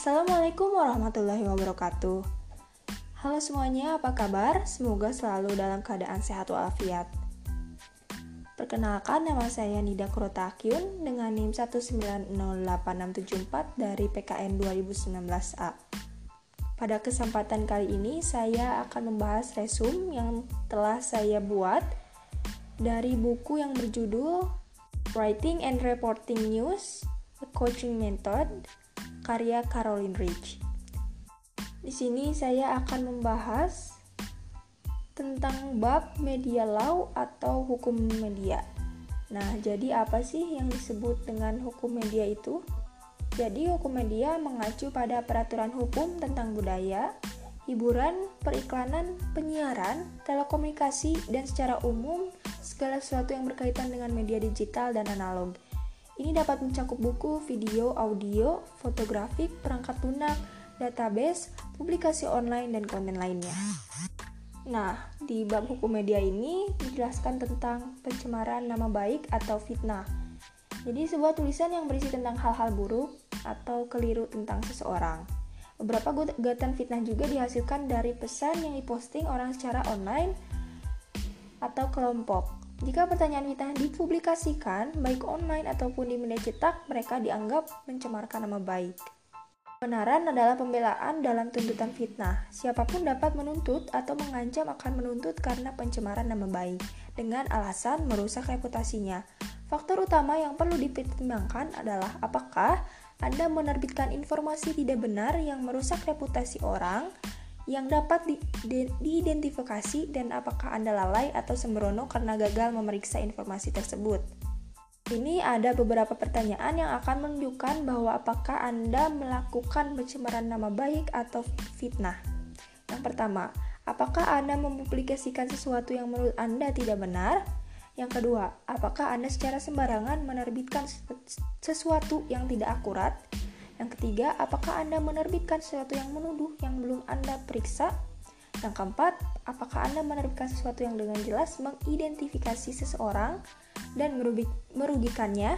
Assalamualaikum warahmatullahi wabarakatuh. Halo semuanya, apa kabar? Semoga selalu dalam keadaan sehat walafiat. Perkenalkan, nama saya Nida Kurotakyun dengan NIM 1908674 dari PKN 2019A. Pada kesempatan kali ini, saya akan membahas resume yang telah saya buat dari buku yang berjudul Writing and Reporting News, A Coaching Method, karya Caroline Rich. Di sini saya akan membahas tentang bab media law atau hukum media. Nah, jadi apa sih yang disebut dengan hukum media itu? Jadi, hukum media mengacu pada peraturan hukum tentang budaya, hiburan, periklanan, penyiaran, telekomunikasi, dan secara umum segala sesuatu yang berkaitan dengan media digital dan analog. Ini dapat mencakup buku, video, audio, fotografik, perangkat lunak, database, publikasi online, dan konten lainnya. Nah, di bab hukum media ini dijelaskan tentang pencemaran nama baik atau fitnah. Jadi sebuah tulisan yang berisi tentang hal-hal buruk atau keliru tentang seseorang. Beberapa gugatan fitnah juga dihasilkan dari pesan yang diposting orang secara online atau kelompok. Jika pertanyaan kita dipublikasikan, baik online ataupun di media cetak, mereka dianggap mencemarkan nama baik. Kebenaran adalah pembelaan dalam tuntutan fitnah. Siapa pun dapat menuntut atau mengancam akan menuntut karena pencemaran nama baik, dengan alasan merusak reputasinya. Faktor utama yang perlu dipertimbangkan adalah apakah Anda menerbitkan informasi tidak benar yang merusak reputasi orang, yang dapat di, di, diidentifikasi dan apakah Anda lalai atau sembrono karena gagal memeriksa informasi tersebut. Ini ada beberapa pertanyaan yang akan menunjukkan bahwa apakah Anda melakukan pencemaran nama baik atau fitnah. Yang pertama, apakah Anda mempublikasikan sesuatu yang menurut Anda tidak benar? Yang kedua, apakah Anda secara sembarangan menerbitkan sesuatu yang tidak akurat? Yang ketiga, apakah Anda menerbitkan sesuatu yang menuduh yang belum Anda periksa? Yang keempat, apakah Anda menerbitkan sesuatu yang dengan jelas mengidentifikasi seseorang dan merugikannya?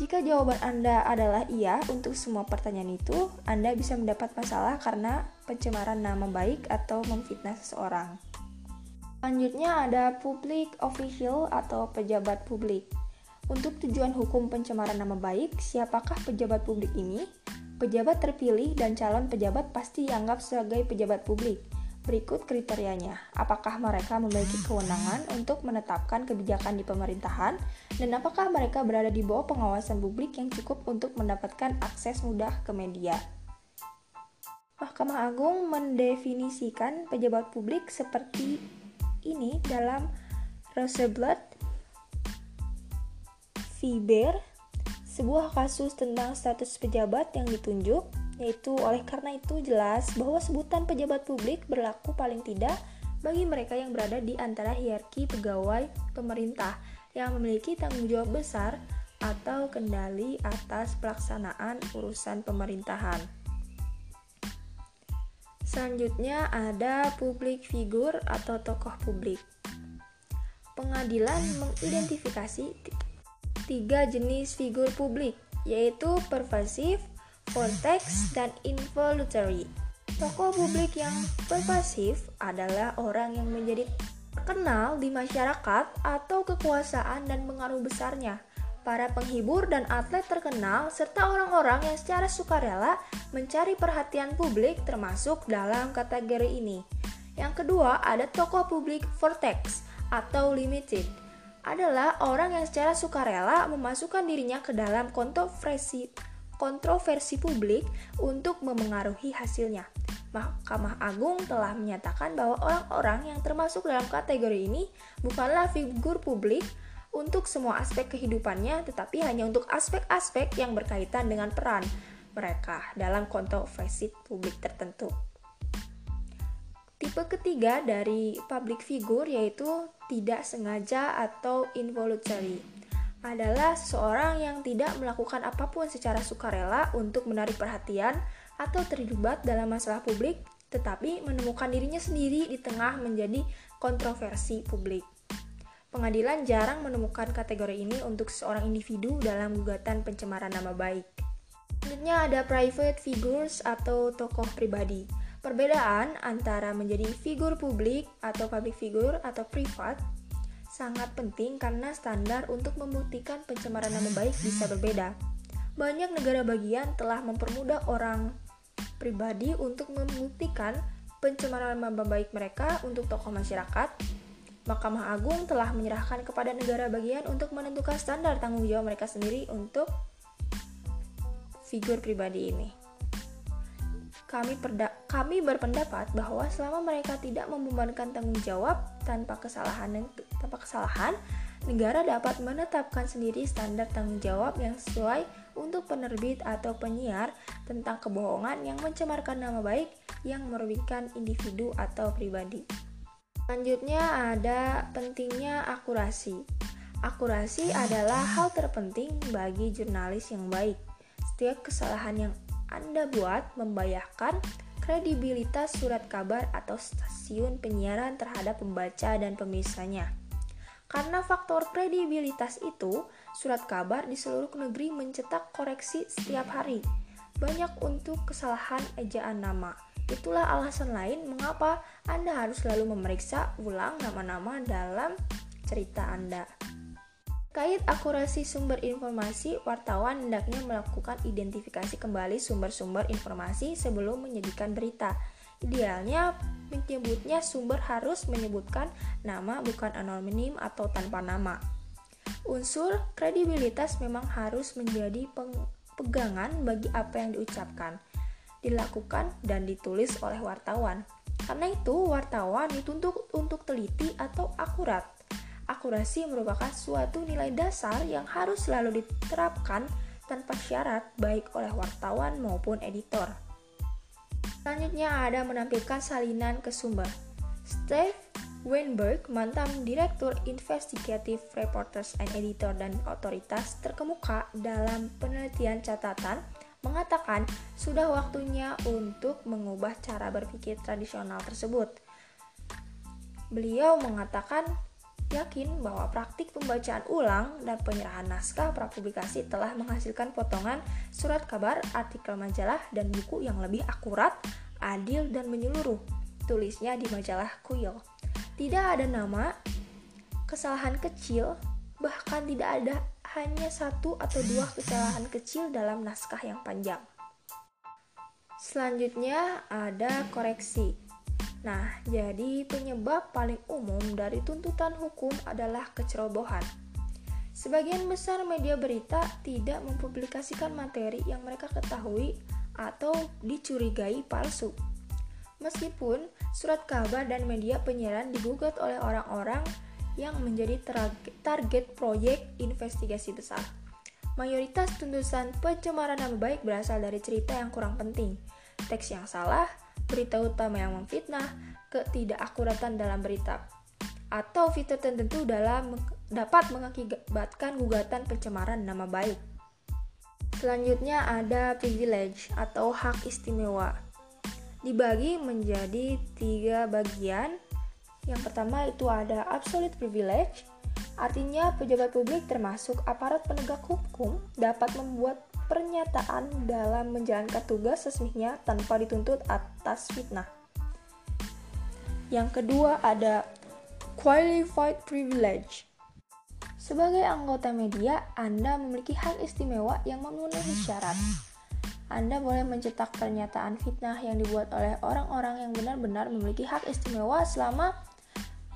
Jika jawaban Anda adalah iya untuk semua pertanyaan itu, Anda bisa mendapat masalah karena pencemaran nama baik atau memfitnah seseorang. Selanjutnya ada public official atau pejabat publik. Untuk tujuan hukum pencemaran nama baik, siapakah pejabat publik ini? Pejabat terpilih dan calon pejabat pasti dianggap sebagai pejabat publik. Berikut kriterianya. Apakah mereka memiliki kewenangan untuk menetapkan kebijakan di pemerintahan dan apakah mereka berada di bawah pengawasan publik yang cukup untuk mendapatkan akses mudah ke media? Mahkamah Agung mendefinisikan pejabat publik seperti ini dalam Rosenblatt Fiber, sebuah kasus tentang status pejabat yang ditunjuk, yaitu oleh karena itu jelas bahwa sebutan pejabat publik berlaku paling tidak bagi mereka yang berada di antara hierarki pegawai pemerintah yang memiliki tanggung jawab besar atau kendali atas pelaksanaan urusan pemerintahan. Selanjutnya ada publik figur atau tokoh publik. Pengadilan mengidentifikasi tiga jenis figur publik, yaitu pervasif, vortex, dan involuntary. Tokoh publik yang pervasif adalah orang yang menjadi terkenal di masyarakat atau kekuasaan dan pengaruh besarnya. Para penghibur dan atlet terkenal serta orang-orang yang secara sukarela mencari perhatian publik termasuk dalam kategori ini. Yang kedua ada tokoh publik vortex atau limited adalah orang yang secara sukarela memasukkan dirinya ke dalam kontroversi kontroversi publik untuk memengaruhi hasilnya. Mahkamah Agung telah menyatakan bahwa orang-orang yang termasuk dalam kategori ini bukanlah figur publik untuk semua aspek kehidupannya, tetapi hanya untuk aspek-aspek yang berkaitan dengan peran mereka dalam kontroversi publik tertentu. Tipe ketiga dari public figure yaitu tidak sengaja atau involuntary adalah seorang yang tidak melakukan apa pun secara sukarela untuk menarik perhatian atau terlibat dalam masalah publik, tetapi menemukan dirinya sendiri di tengah menjadi kontroversi publik. Pengadilan jarang menemukan kategori ini untuk seorang individu dalam gugatan pencemaran nama baik. Selanjutnya ada private figures atau tokoh pribadi. Perbedaan antara menjadi figur publik atau public figure atau privat sangat penting karena standar untuk membuktikan pencemaran nama baik bisa berbeda. Banyak negara bagian telah mempermudah orang pribadi untuk membuktikan pencemaran nama baik mereka untuk tokoh masyarakat. Mahkamah Agung telah menyerahkan kepada negara bagian untuk menentukan standar tanggung jawab mereka sendiri untuk figur pribadi ini. Kami, perda kami berpendapat bahwa selama mereka tidak membebankan tanggung jawab tanpa kesalahan tanpa kesalahan, negara dapat menetapkan sendiri standar tanggung jawab yang sesuai untuk penerbit atau penyiar tentang kebohongan yang mencemarkan nama baik yang merugikan individu atau pribadi. Selanjutnya ada pentingnya akurasi. Akurasi adalah hal terpenting bagi jurnalis yang baik. Setiap kesalahan yang Anda buat membayarkan kredibilitas surat kabar atau stasiun penyiaran terhadap pembaca dan pemirsanya. Karena faktor kredibilitas itu, surat kabar di seluruh negeri mencetak koreksi setiap hari. Banyak untuk kesalahan ejaan nama. Itulah alasan lain mengapa Anda harus selalu memeriksa ulang nama-nama dalam cerita Anda. Kait akurasi sumber informasi, wartawan hendaknya melakukan identifikasi kembali sumber-sumber informasi sebelum menyajikan berita. Idealnya, menyebutnya sumber harus menyebutkan nama bukan anonim atau tanpa nama. Unsur kredibilitas memang harus menjadi pegangan bagi apa yang diucapkan, dilakukan, dan ditulis oleh wartawan. Karena itu, wartawan dituntut untuk teliti atau akurat Akurasi merupakan suatu nilai dasar yang harus selalu diterapkan tanpa syarat baik oleh wartawan maupun editor. Selanjutnya ada menampilkan salinan ke sumber. Steve Weinberg, mantan Direktur Investigative Reporters and Editor dan otoritas terkemuka dalam penelitian catatan, mengatakan sudah waktunya untuk mengubah cara berpikir tradisional tersebut. Beliau mengatakan yakin bahwa praktik pembacaan ulang dan penyerahan naskah prapublikasi telah menghasilkan potongan surat kabar, artikel majalah, dan buku yang lebih akurat, adil, dan menyeluruh. Tulisnya di majalah Kuyel. Tidak ada nama, kesalahan kecil, bahkan tidak ada hanya satu atau dua kesalahan kecil dalam naskah yang panjang. Selanjutnya ada koreksi. Nah, jadi penyebab paling umum dari tuntutan hukum adalah kecerobohan. Sebagian besar media berita tidak mempublikasikan materi yang mereka ketahui atau dicurigai palsu. Meskipun surat kabar dan media penyiaran digugat oleh orang-orang yang menjadi target proyek investigasi besar. Mayoritas tuntutan pencemaran nama baik berasal dari cerita yang kurang penting, teks yang salah, berita utama yang memfitnah, ketidakakuratan dalam berita, atau fitur tertentu dalam dapat mengakibatkan gugatan pencemaran nama baik. Selanjutnya ada privilege atau hak istimewa. Dibagi menjadi tiga bagian. Yang pertama itu ada absolute privilege, artinya pejabat publik termasuk aparat penegak hukum dapat membuat pernyataan dalam menjalankan tugas sesminya tanpa dituntut atas fitnah. Yang kedua ada qualified privilege. Sebagai anggota media, Anda memiliki hak istimewa yang memenuhi syarat. Anda boleh mencetak pernyataan fitnah yang dibuat oleh orang-orang yang benar-benar memiliki hak istimewa selama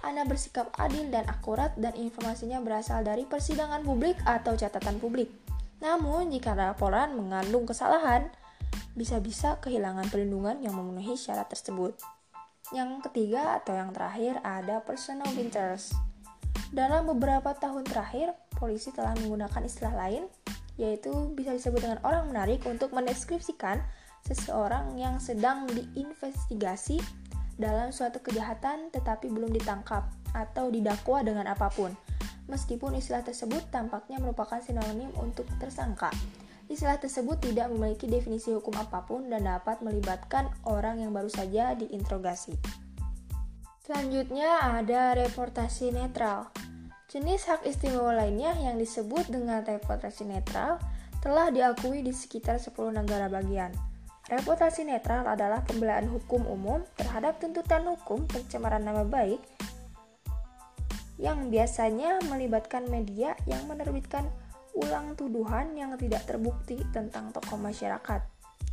Anda bersikap adil dan akurat dan informasinya berasal dari persidangan publik atau catatan publik. Namun, jika laporan mengandung kesalahan, bisa-bisa kehilangan perlindungan yang memenuhi syarat tersebut. Yang ketiga atau yang terakhir ada personal interest. Dalam beberapa tahun terakhir, polisi telah menggunakan istilah lain, yaitu bisa disebut dengan orang menarik untuk mendeskripsikan seseorang yang sedang diinvestigasi dalam suatu kejahatan tetapi belum ditangkap atau didakwa dengan apa pun meskipun istilah tersebut tampaknya merupakan sinonim untuk tersangka. Istilah tersebut tidak memiliki definisi hukum apa pun dan dapat melibatkan orang yang baru saja diinterogasi. Selanjutnya ada reportasi netral. Jenis hak istimewa lainnya yang disebut dengan reportasi netral telah diakui di sekitar 10 negara bagian. Reputasi netral adalah pembelaan hukum umum terhadap tuntutan hukum pencemaran nama baik yang biasanya melibatkan media yang menerbitkan ulang tuduhan yang tidak terbukti tentang tokoh masyarakat.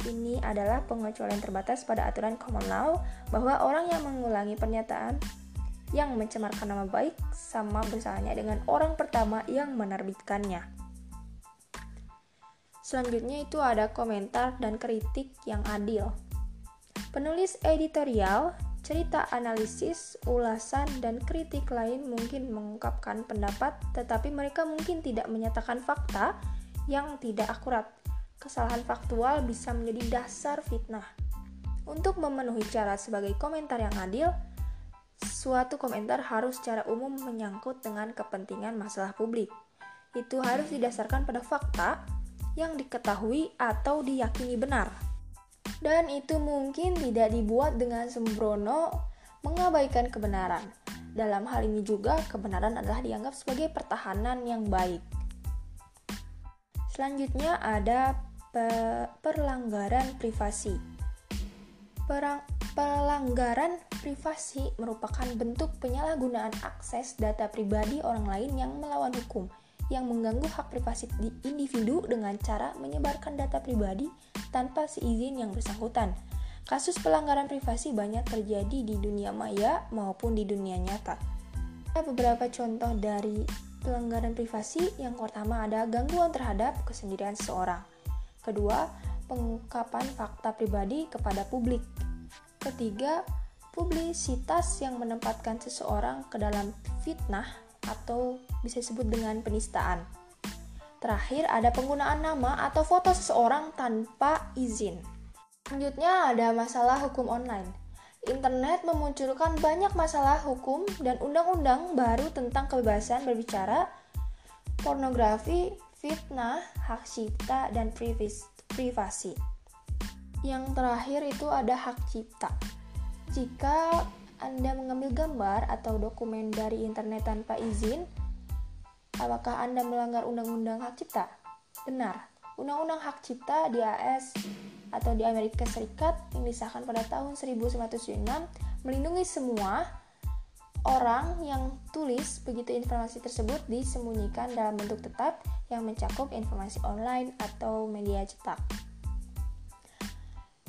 Ini adalah pengecualian terbatas pada aturan common law bahwa orang yang mengulangi pernyataan yang mencemarkan nama baik sama besarnya dengan orang pertama yang menerbitkannya. Selanjutnya itu ada komentar dan kritik yang adil. Penulis editorial Cerita analisis, ulasan, dan kritik lain mungkin mengungkapkan pendapat, tetapi mereka mungkin tidak menyatakan fakta yang tidak akurat. Kesalahan faktual bisa menjadi dasar fitnah. Untuk memenuhi cara sebagai komentar yang adil, suatu komentar harus secara umum menyangkut dengan kepentingan masalah publik. Itu harus didasarkan pada fakta yang diketahui atau diyakini benar dan itu mungkin tidak dibuat dengan sembrono mengabaikan kebenaran. Dalam hal ini juga kebenaran adalah dianggap sebagai pertahanan yang baik. Selanjutnya ada pe perlanggaran privasi. Perang pelanggaran privasi merupakan bentuk penyalahgunaan akses data pribadi orang lain yang melawan hukum yang mengganggu hak privasi individu dengan cara menyebarkan data pribadi tanpa seizin yang bersangkutan. Kasus pelanggaran privasi banyak terjadi di dunia maya maupun di dunia nyata. Ada beberapa contoh dari pelanggaran privasi. Yang pertama ada gangguan terhadap kesendirian seseorang. Kedua, pengungkapan fakta pribadi kepada publik. Ketiga, publisitas yang menempatkan seseorang ke dalam fitnah atau bisa disebut dengan penistaan. Terakhir, ada penggunaan nama atau foto seseorang tanpa izin. Selanjutnya ada masalah hukum online. Internet memunculkan banyak masalah hukum dan undang-undang baru tentang kebebasan berbicara, pornografi, fitnah, hak cipta, dan privasi. Yang terakhir itu ada hak cipta. Jika anda mengambil gambar atau dokumen dari internet tanpa izin, apakah Anda melanggar Undang-Undang Hak Cipta? Benar. Undang-Undang Hak Cipta di AS atau di Amerika Serikat yang disahkan pada tahun 1996 melindungi semua orang yang tulis begitu informasi tersebut disembunyikan dalam bentuk tetap yang mencakup informasi online atau media cetak.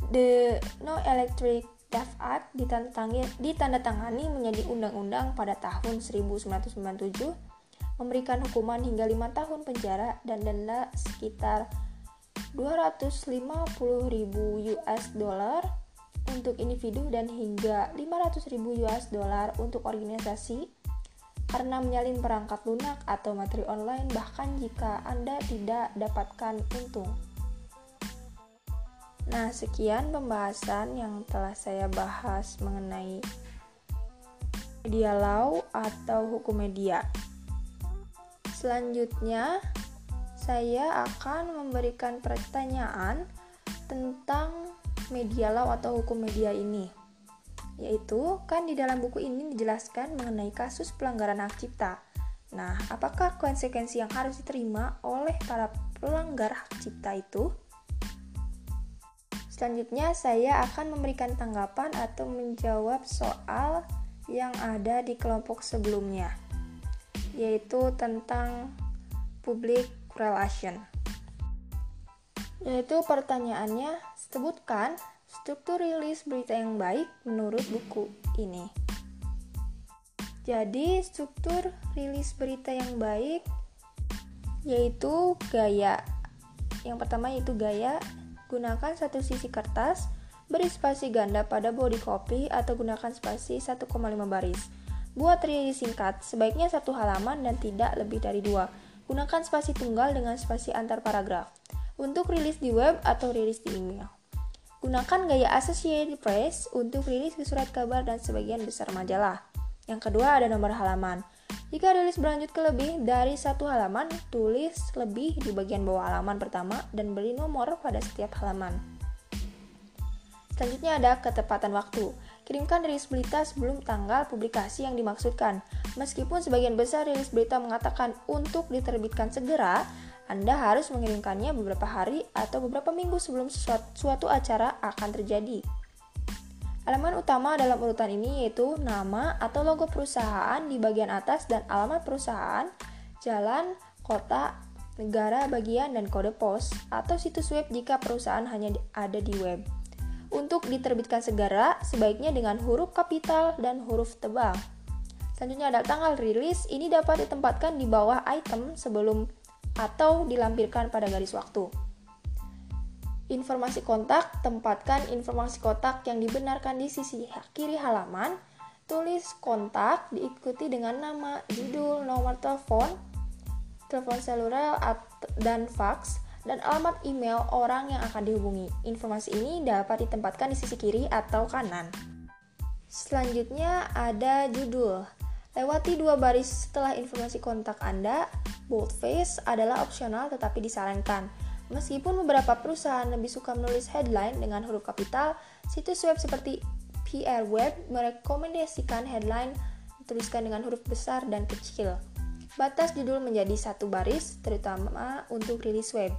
The No Electric Death Act ditandatangani, menjadi undang-undang pada tahun 1997 memberikan hukuman hingga lima tahun penjara dan denda sekitar 250.000 US dollar untuk individu dan hingga 500.000 US dollar untuk organisasi karena menyalin perangkat lunak atau materi online bahkan jika Anda tidak dapatkan untung. Nah, sekian pembahasan yang telah saya bahas mengenai media law atau hukum media. Selanjutnya, saya akan memberikan pertanyaan tentang media law atau hukum media ini. Yaitu, kan di dalam buku ini dijelaskan mengenai kasus pelanggaran hak cipta. Nah, apakah konsekuensi yang harus diterima oleh para pelanggar hak cipta itu? Selanjutnya, saya akan memberikan tanggapan atau menjawab soal yang ada di kelompok sebelumnya, yaitu tentang public relation. Yaitu pertanyaannya, sebutkan struktur rilis berita yang baik menurut buku ini. Jadi, struktur rilis berita yang baik yaitu gaya. Yang pertama yaitu gaya Gunakan satu sisi kertas, beri spasi ganda pada body copy atau gunakan spasi 1,5 baris. Buat rilis singkat, sebaiknya satu halaman dan tidak lebih dari dua. Gunakan spasi tunggal dengan spasi antar paragraf. Untuk rilis di web atau rilis di email. Gunakan gaya Associated Press untuk rilis ke surat kabar dan sebagian besar majalah. Yang kedua ada nomor halaman. Jika rilis berlanjut ke lebih dari satu halaman, tulis lebih di bagian bawah halaman pertama dan beri nomor pada setiap halaman. Selanjutnya ada ketepatan waktu. Kirimkan rilis berita sebelum tanggal publikasi yang dimaksudkan. Meskipun sebagian besar rilis berita mengatakan untuk diterbitkan segera, Anda harus mengirimkannya beberapa hari atau beberapa minggu sebelum suatu acara akan terjadi. Elemen utama dalam urutan ini yaitu nama atau logo perusahaan di bagian atas dan alamat perusahaan, jalan, kota, negara bagian, dan kode pos atau situs web jika perusahaan hanya ada di web. Untuk diterbitkan segera, sebaiknya dengan huruf kapital dan huruf tebal. Selanjutnya ada tanggal rilis, ini dapat ditempatkan di bawah item sebelum atau dilampirkan pada garis waktu. Informasi kontak, tempatkan informasi kontak yang dibenarkan di sisi kiri halaman. Tulis kontak diikuti dengan nama, judul, nomor telepon, telepon seluler dan fax, dan alamat email orang yang akan dihubungi. Informasi ini dapat ditempatkan di sisi kiri atau kanan. Selanjutnya ada judul. Lewati dua baris setelah informasi kontak Anda, boldface adalah opsional tetapi disarankan. Meskipun beberapa perusahaan lebih suka menulis headline dengan huruf kapital, situs web seperti PR Web merekomendasikan headline dituliskan dengan huruf besar dan kecil. Batas judul menjadi satu baris, terutama untuk rilis web.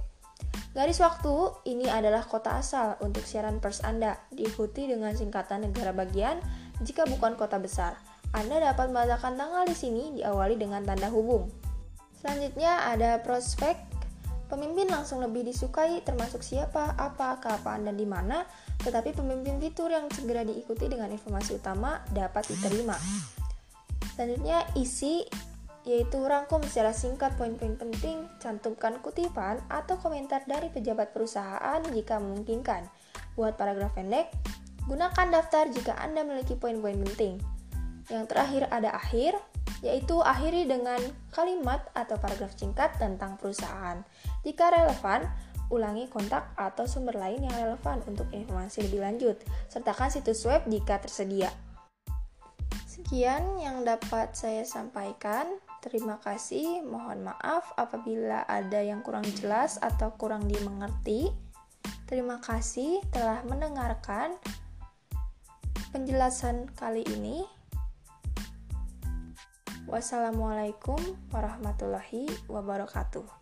Garis waktu ini adalah kota asal untuk siaran pers Anda, diikuti dengan singkatan negara bagian jika bukan kota besar. Anda dapat meletakkan tanggal di sini diawali dengan tanda hubung. Selanjutnya ada prospek Pemimpin langsung lebih disukai termasuk siapa, apa, kapan, dan di mana, tetapi pemimpin fitur yang segera diikuti dengan informasi utama dapat diterima. Selanjutnya, isi yaitu rangkum secara singkat poin-poin penting, cantumkan kutipan atau komentar dari pejabat perusahaan jika memungkinkan. Buat paragraf pendek, gunakan daftar jika Anda memiliki poin-poin penting. Yang terakhir ada akhir, yaitu akhiri dengan kalimat atau paragraf singkat tentang perusahaan. Jika relevan, ulangi kontak atau sumber lain yang relevan untuk informasi lebih lanjut. Sertakan situs web jika tersedia. Sekian yang dapat saya sampaikan. Terima kasih. Mohon maaf apabila ada yang kurang jelas atau kurang dimengerti. Terima kasih telah mendengarkan penjelasan kali ini. Wassalamualaikum warahmatullahi wabarakatuh.